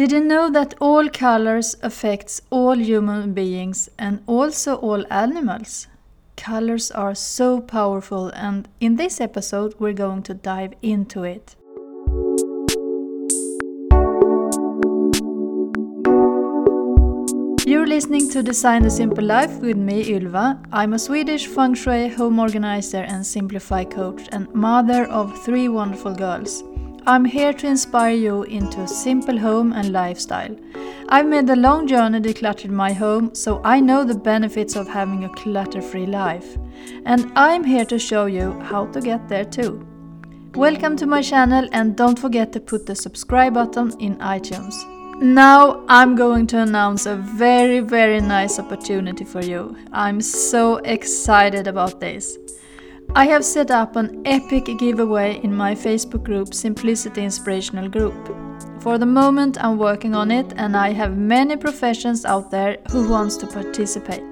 Did you know that all colors affects all human beings and also all animals? Colors are so powerful and in this episode we're going to dive into it. You're listening to Design the Simple Life with me, Ylva. I'm a Swedish feng shui home organizer and simplify coach and mother of three wonderful girls. I'm here to inspire you into a simple home and lifestyle. I've made the long journey decluttering my home, so I know the benefits of having a clutter free life. And I'm here to show you how to get there too. Welcome to my channel and don't forget to put the subscribe button in iTunes. Now I'm going to announce a very, very nice opportunity for you. I'm so excited about this. I have set up an epic giveaway in my Facebook group Simplicity Inspirational Group. For the moment I'm working on it and I have many professions out there who wants to participate.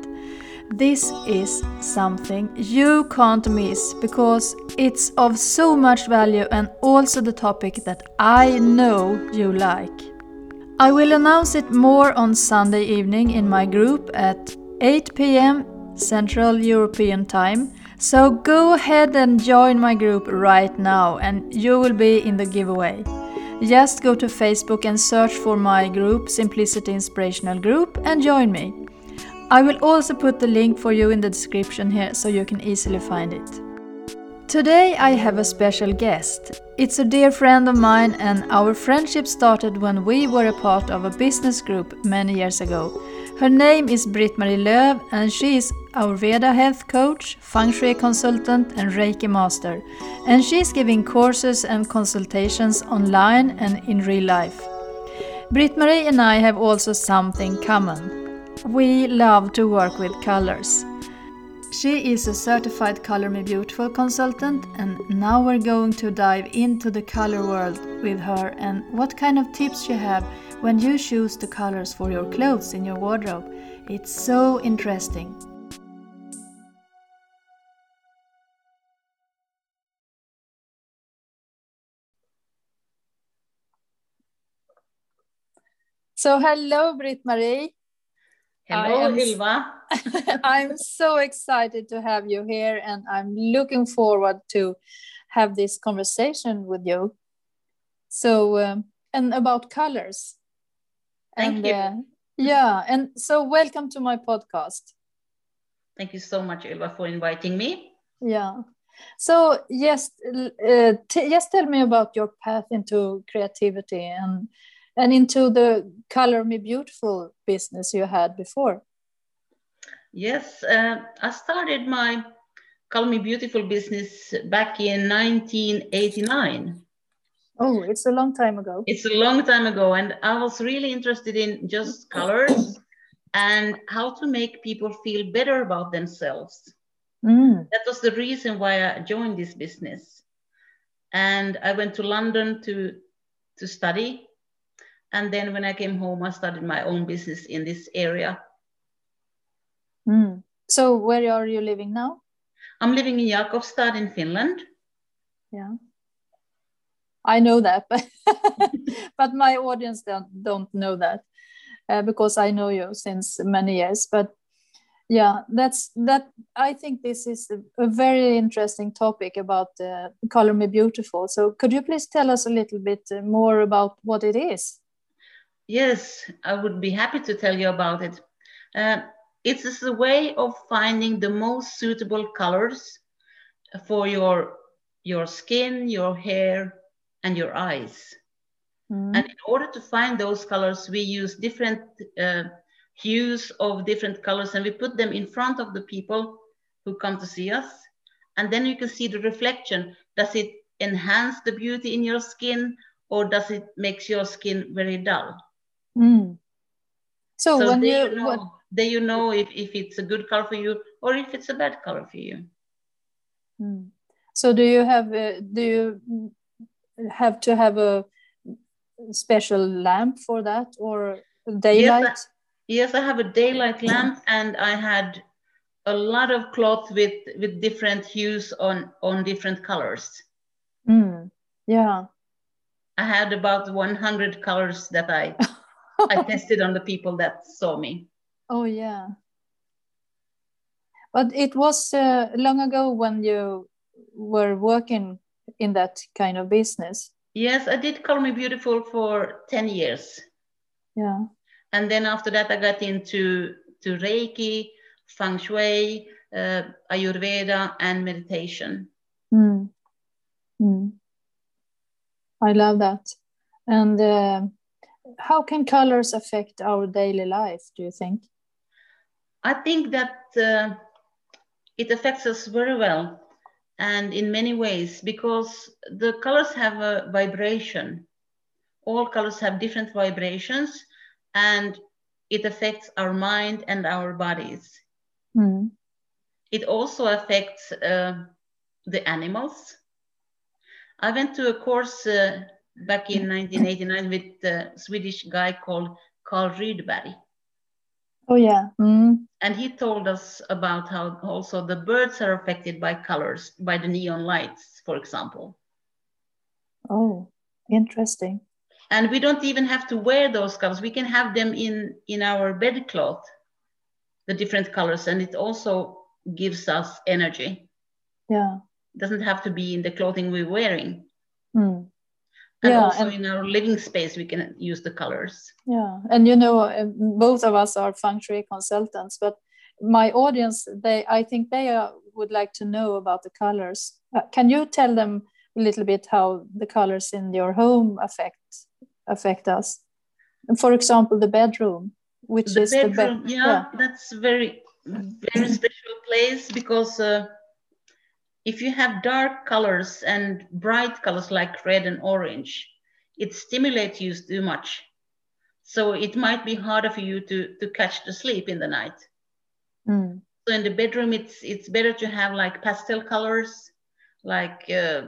This is something you can't miss because it's of so much value and also the topic that I know you like. I will announce it more on Sunday evening in my group at 8 pm Central European Time so go ahead and join my group right now and you will be in the giveaway. Just go to Facebook and search for my group, Simplicity Inspirational Group, and join me. I will also put the link for you in the description here so you can easily find it. Today I have a special guest. It's a dear friend of mine, and our friendship started when we were a part of a business group many years ago. Her name is Britt-Marie Lööf and she is Ayurveda health coach, feng shui consultant and Reiki master. And she is giving courses and consultations online and in real life. Britt-Marie and I have also something common. We love to work with colors. She is a certified Color Me Beautiful consultant, and now we're going to dive into the color world with her and what kind of tips she have when you choose the colors for your clothes in your wardrobe. It's so interesting. So, hello, Britt-Marie. Hello, Ylva. I'm so excited to have you here, and I'm looking forward to have this conversation with you. So, um, and about colors. Thank and, you. Uh, yeah, and so welcome to my podcast. Thank you so much, Ylva, for inviting me. Yeah. So yes, uh, just tell me about your path into creativity and and into the Color Me Beautiful business you had before. Yes, uh, I started my Color Me Beautiful business back in 1989. Oh, it's a long time ago. It's a long time ago, and I was really interested in just colors and how to make people feel better about themselves. Mm. That was the reason why I joined this business. And I went to London to to study, and then when I came home, I started my own business in this area. Mm. So, where are you living now? I'm living in Jakobstad in Finland. Yeah. I know that, but, but my audience don't, don't know that uh, because I know you since many years. But yeah, that's that. I think this is a, a very interesting topic about uh, Color Me Beautiful. So, could you please tell us a little bit more about what it is? Yes, I would be happy to tell you about it. Uh, it's a way of finding the most suitable colors for your your skin, your hair, and your eyes. Mm. And in order to find those colors, we use different uh, hues of different colors and we put them in front of the people who come to see us. And then you can see the reflection. Does it enhance the beauty in your skin or does it make your skin very dull? Mm. So, So when there you, you know, what, there you know if, if it's a good color for you or if it's a bad color for you. Mm. so do you have uh, do you have to have a special lamp for that or daylight? Yes, I, yes, I have a daylight lamp and I had a lot of cloth with with different hues on on different colors. Mm. Yeah. I had about 100 colors that I I tested on the people that saw me. Oh yeah. But it was uh, long ago when you were working in that kind of business. Yes, I did Color Me Beautiful for 10 years. Yeah. And then after that, I got into to Reiki, Feng Shui, uh, Ayurveda, and meditation. Mm. Mm. I love that. And uh, how can colors affect our daily life, do you think? I think that uh, it affects us very well and in many ways because the colors have a vibration. All colors have different vibrations and it affects our mind and our bodies. Mm. It also affects uh, the animals. I went to a course uh, back in 1989 with a Swedish guy called Carl Rydberg. Oh, yeah. Mm. And he told us about how also the birds are affected by colors, by the neon lights, for example. Oh, interesting. And we don't even have to wear those colors. We can have them in, in our bedcloth, the different colors, and it also gives us energy. Yeah. It doesn't have to be in the clothing we're wearing. Mm. And Yeah, also and- in our living space, we can use the colors. Yeah, and you know, uh, both of us are feng shui consultants, but my audience, they, I think they uh, would like to know about the colors. Uh, can you tell them a little bit how the colors in your home affect affect us? And for example, the bedroom, which the is bedroom, the bed. yeah, that's very, very special place because uh, if you have dark colors and bright colors like red and orange, it stimulates you too much. So it might be harder for you to, to catch the sleep in the night. Mm, So in the bedroom, it's it's better to have like pastel colors, like uh,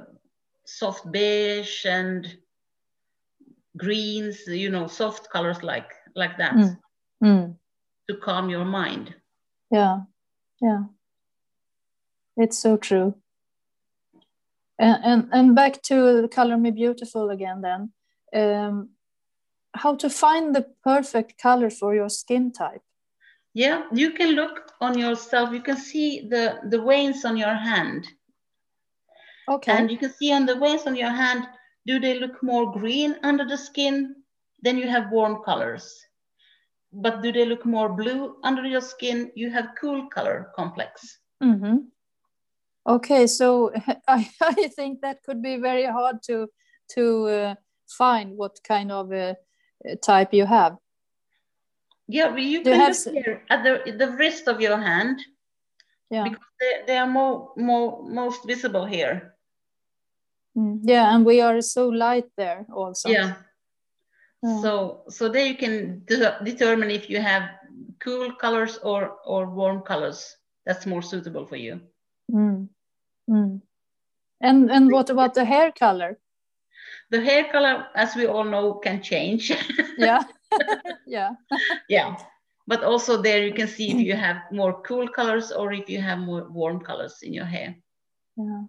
soft beige and greens, you know, soft colors like like that Mm. mm, to calm your mind. yeah, yeah. It's so true. And, and and back to the color me beautiful again then. Um, how to find the perfect color for your skin type? Yeah, you can look on yourself. You can see the the veins on your hand, Okay. and you can see on the veins on your hand. Do they look more green under the skin? Then you have warm colors. But do they look more blue under your skin? You have cool color complex. hmm Okay, so I, I think that could be very hard to to uh, find what kind of uh, type you have. Yeah, you Do you can have look here at the the wrist of your hand Yeah, because they, they are more more most visible here. Mm, yeah, and we are so light there also. Yeah. Yeah. So so there you can de- determine if you have cool colors or or warm colors. That's more suitable for you. Mm. Mm. And and what about the hair color? The hair color, as we all know, can change. Yeah, yeah. yeah. But also there you can see if you have more cool colors or if you have more warm colors in your hair. Yeah.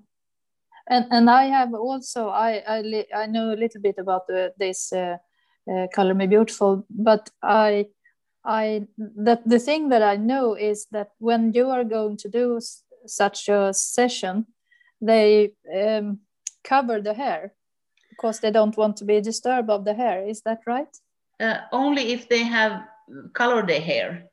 And and I have also I I, I know a little bit about the, this uh, uh, color me beautiful, but I I that the thing that I know is that when you are going to do such a session, they um, cover the hair because they don't want to be disturbed of the hair. Is that right? Uh, only if they have colored their hair.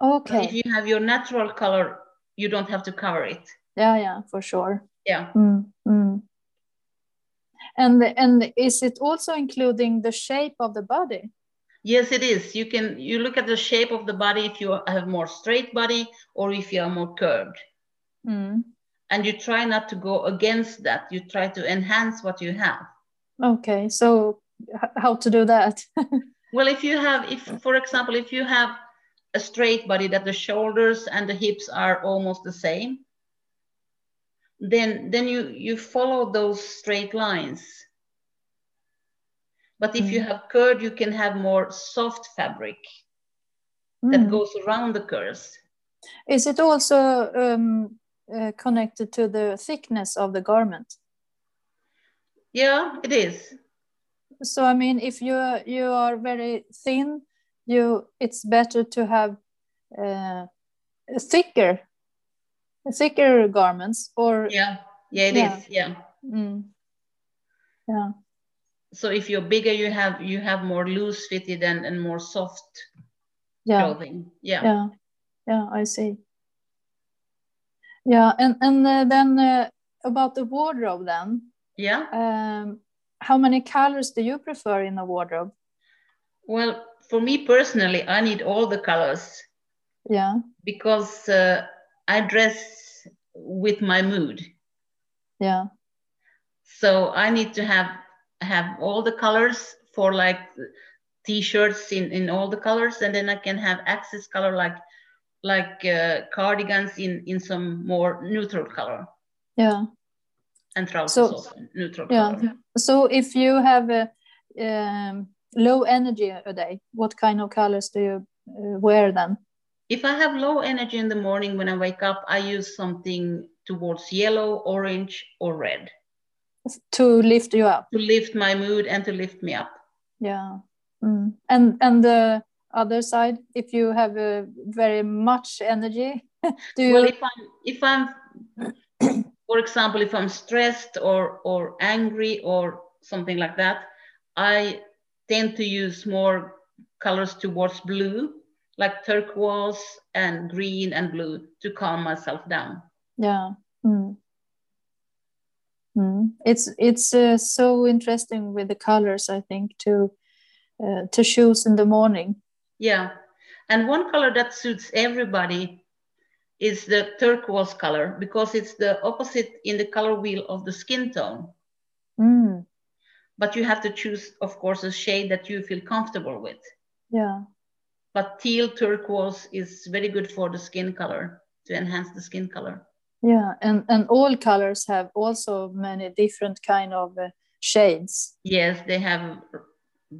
Okay. If you have your natural color, you don't have to cover it. Yeah, yeah, for sure. Yeah. Mm, mm. And and is it also including the shape of the body? Yes, it is. You can you look at the shape of the body if you have more straight body or if you are more curved. Mm. And you try not to go against that. You try to enhance what you have. Okay, so how to do that? Well, if you have, if for example, if you have a straight body that the shoulders and the hips are almost the same, then then you you follow those straight lines. But if you Mm. have curved, you can have more soft fabric that Mm. goes around the curves. Is it also um, uh, connected to the thickness of the garment? Yeah, it is. so I mean, if you you are very thin, you it's better to have uh, thicker thicker garments or yeah yeah it Yeah. is. yeah Mm. yeah so if you're bigger you have you have more loose fitted and, and more soft yeah clothing yeah yeah yeah i see yeah and and uh, then uh, about the wardrobe then. Yeah um how many colors do you prefer in a wardrobe? Well for me personally i need all the colors. Yeah because uh, i dress with my mood. Yeah so i need to have have all the colors for like t-shirts in in all the colors and then i can have access color like like uh, cardigans in in some more neutral color. Yeah. And trousers So- also neutral yeah. color. So if you have a um, low energy a day what kind of colors do you uh, wear then? If i have low energy in the morning when i wake up i use something towards yellow orange or red. To lift you up? To lift my mood and to lift me up. Yeah. Mm. and and the other side if you have a very much energy do you well if i'm if i'm for example if i'm stressed or or angry or something like that i tend to use more colors towards blue like turquoise and green and blue to calm myself down yeah mm. Mm. it's it's uh, so interesting with the colors i think to uh, to choose in the morning yeah. And one color that suits everybody is the turquoise color because it's the opposite in the color wheel of the skin tone. Mm. but you have to choose of course a shade that you feel comfortable with. Yeah. But teal turquoise is very good for the skin color to enhance the skin color. Yeah and and all colors have also many different kind of uh, shades. Yes they have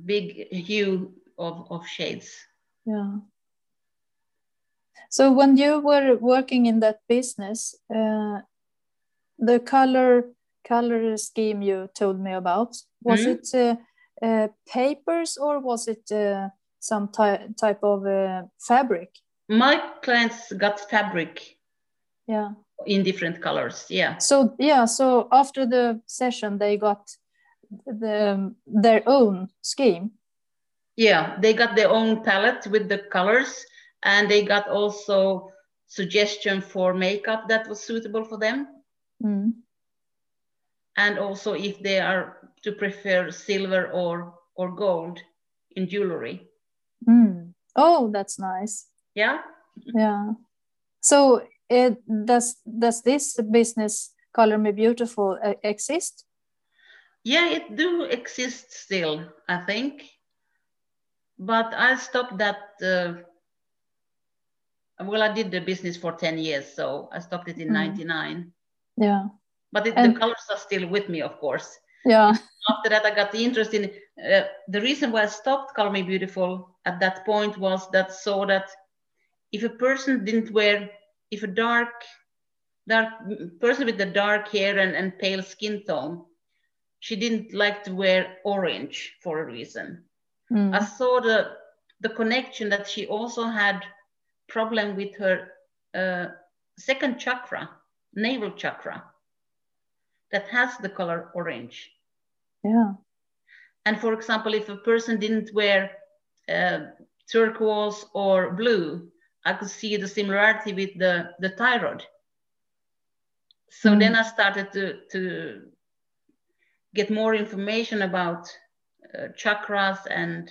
big hue of, of shades. Yeah. So when you were working in that business uh, the color color scheme you told me about was Mhm. it uh, uh, papers or was it uh, some ty- type of uh, fabric? My clients got fabric yeah. in different colors yeah. So yeah so after the session they got the their own scheme yeah they got their own palette with the colors and they got also suggestion for makeup that was suitable for them. Mm. and also if they are to prefer silver or or gold in jewelry. Mm. oh that's nice. Yeah? Yeah. So it does does this business color me beautiful uh, exist? Yeah it do exist still i think but i stopped that uh, well i did the business for 10 years so i stopped it in Mm. 99 yeah. But it, And- the colors are still with me of course. Yeah. After that i got the interest in uh, the reason why i stopped color me beautiful at that point was that so that if a person didn't wear if a dark dark person with the dark hair and, and pale skin tone she didn't like to wear orange for a reason Mm. I saw the the connection that she also had problem with her uh, second chakra, navel chakra, that has the color orange. yeah And for example, if a person didn't wear uh, turquoise or blue, I could see the similarity with the the thyroid. So Mm. then I started to to get more information about uh, chakras and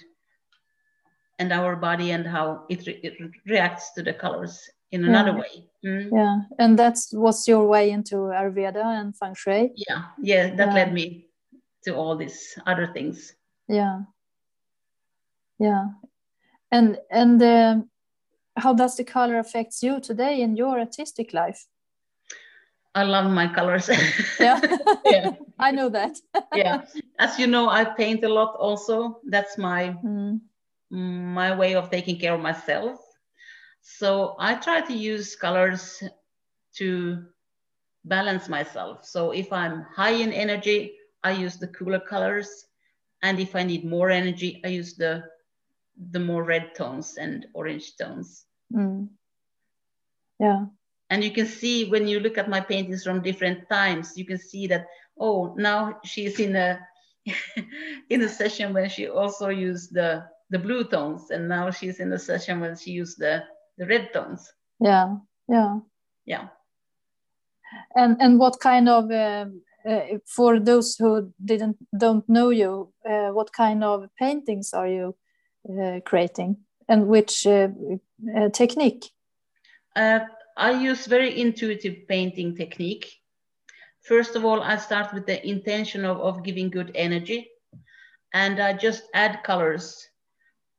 and our body and how it, re- it reacts to the colors in another way. Mm. yeah and that was your way into ayurveda and feng shui Yeah, yeah, that Yeah. led me to all these other things. yeah yeah and and um, how does the color affects you today in your artistic life I love my colors. yeah yeah, i know that yeah. As you know, I paint a lot. Also, that's my Mm. my way of taking care of myself. So I try to use colors to balance myself. So if I'm high in energy, I use the cooler colors. And if I need more energy, I use the the more red tones and orange tones. Mm. Yeah. And you can see when you look at my paintings from different times, you can see that, oh, now she's in a in a session when she also used the the blue tones, and now she's in a session when she used the the red tones. Yeah, yeah, yeah. And and what kind of uh, uh, for those who didn't don't know you, uh, what kind of paintings are you uh, creating, and which uh, uh, technique? I use very intuitive painting technique. First of all, I start with the intention of, of giving good energy and I just add colors.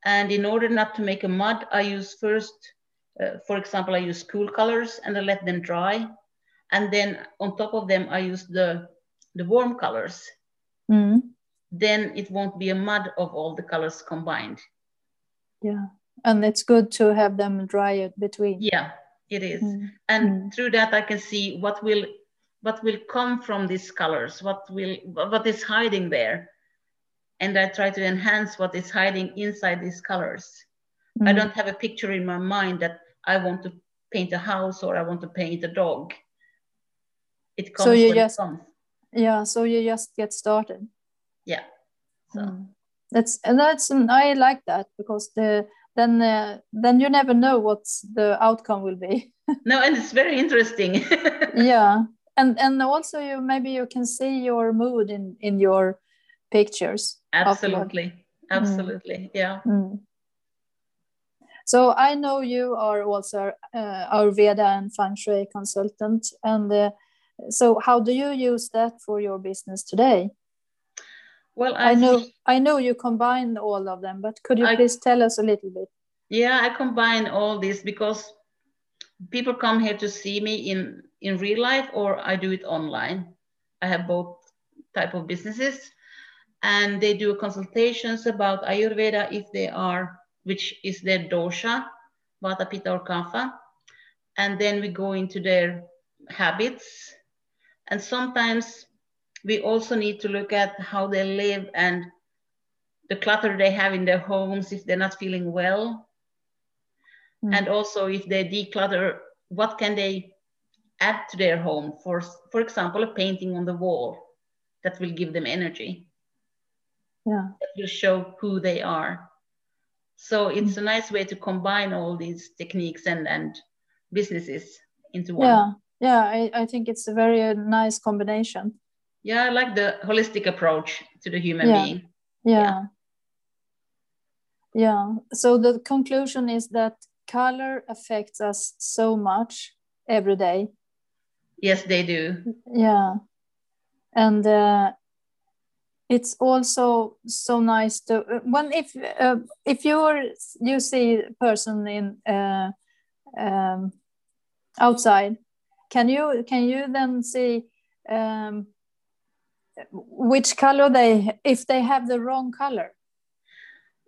And in order not to make a mud, I use first, uh, for example, I use cool colors and I let them dry. And then on top of them, I use the, the warm colors. Mm. Then it won't be a mud of all the colors combined. Yeah. And it's good to have them dry it between. Yeah, it is. Mm. And mm. through that, I can see what will what will come from these colors, what will what is hiding there. And I try to enhance what is hiding inside these colors. Mm. I don't have a picture in my mind that I want to paint a house or I want to paint a dog. It comes so you just, Yeah, so you just get started. Yeah. So mm. that's and that's I like that because the then uh, then you never know what the outcome will be. No and it's very interesting. Yeah. And and also you maybe you can see your mood in in your pictures absolutely. Absolutely. Mm. yeah. Mm. so i know you are also uh, ayurveda and feng shui consultant. And uh, so how do you use that for your business today well, I, I know I know you combine all of them, but could you I, please tell us a little bit? Yeah, I combine all this because people come here to see me in in real life or I do it online. I have both type of businesses and they do consultations about Ayurveda if they are, which is their dosha, Vata, Pitta or Kapha. And then we go into their habits. And sometimes we also need to look at how they live and the clutter they have in their homes if they're not feeling well. Mm. And also if they declutter, what can they add to their home? For, for example, a painting on the wall that will give them energy. Yeah. That will show who they are. So it's mm. a nice way to combine all these techniques and, and businesses into one. Yeah, yeah, I, I think it's a very uh, nice combination yeah i like the holistic approach to the human yeah. being. Yeah. yeah. Yeah. So the conclusion is that color affects us so much every day. Yes they do. Yeah. And uh, it's also so nice to when if uh, if you're you see a person in uh, um, outside can you can you then see um, which color they if they have the wrong color?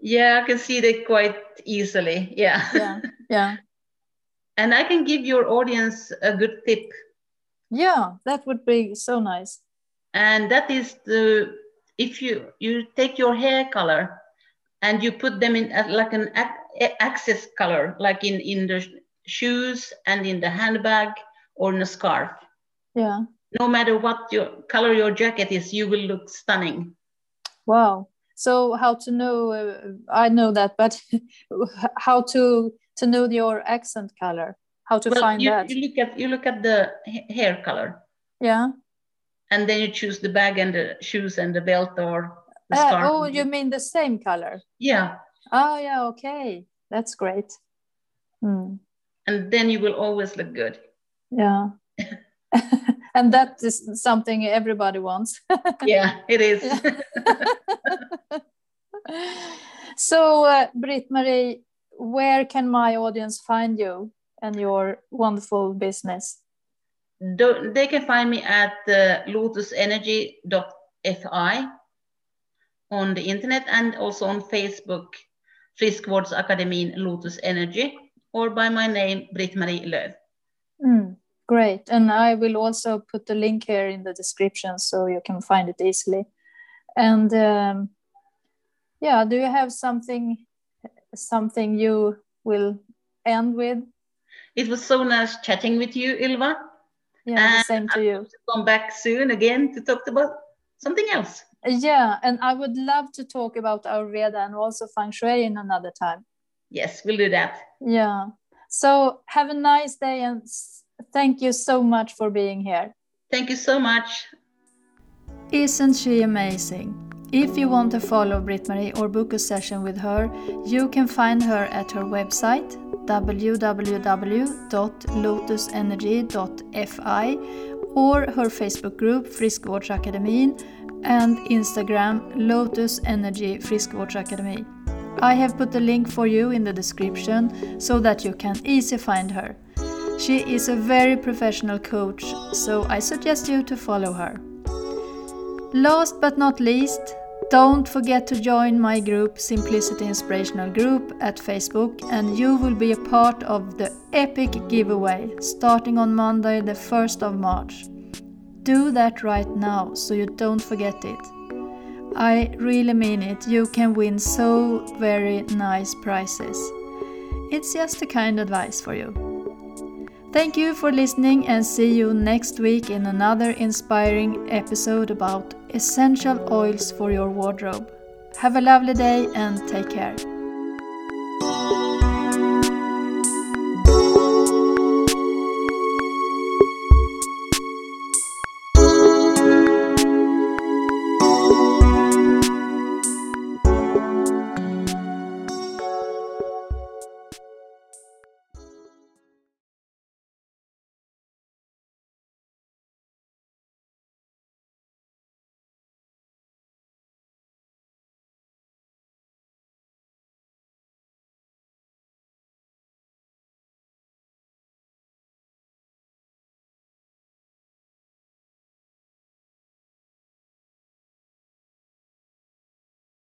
Yeah i can see that quite easily. Yeah. Yeah yeah. And i can give your audience a good tip. Yeah that would be so nice. And that is the if you you take your hair color and you put them in like an access color like in in the shoes and in the handbag or in a scarf. Yeah no matter what your color your jacket is, you will look stunning. Wow. So how to know? Uh, I know that, but how to to know your accent color? How to well, find you, that? You look at you look at the hair color. Yeah. And then you choose the bag and the shoes and the belt or the uh, scarf. Oh, you mean the same color? Yeah. Oh yeah. Okay, that's great. Hmm. And then you will always look good. Yeah. and that is something everybody wants. Yeah it is. So uh, Britt-Marie where can my audience find you and your wonderful business? Do, they can find me at uh, lotusenergy.fi on the internet and also on facebook friskvårdsakademin lotus energy or by my name britt-marie Lööf mm. Great. And I will also put the link here in the description so you can find it easily. And um, Yeah, do you have something something you will end with? It was so nice chatting with you, Ylva. Yeah, same to you. To come back soon again to talk about something else. Yeah, and I would love to talk about Ayurveda and also feng shui in another time. Yes, we'll do that. Yeah. So have a nice day and thank you so much for being here. Thank you so much. Isn't she amazing? If you want to follow Britt-Marie or book a session with her, you can find her at her website www.lotusenergy.fi or her Facebook group Friskvårdsakademin and Instagram Lotus Energy Friskvårdsakademi. I have put the link for you in the description so that you can easily find her. She is a very professional coach, so I suggest you to follow her. Last but not least, don't forget to join my group Simplicity Inspirational Group at Facebook and you will be a part of the epic giveaway starting on Monday the 1st of March. Do that right now so you don't forget it. I really mean it, you can win so very nice prizes. It's just a kind advice for you. Thank you for listening and see you next week in another inspiring episode about essential oils for your wardrobe. Have a lovely day and take care.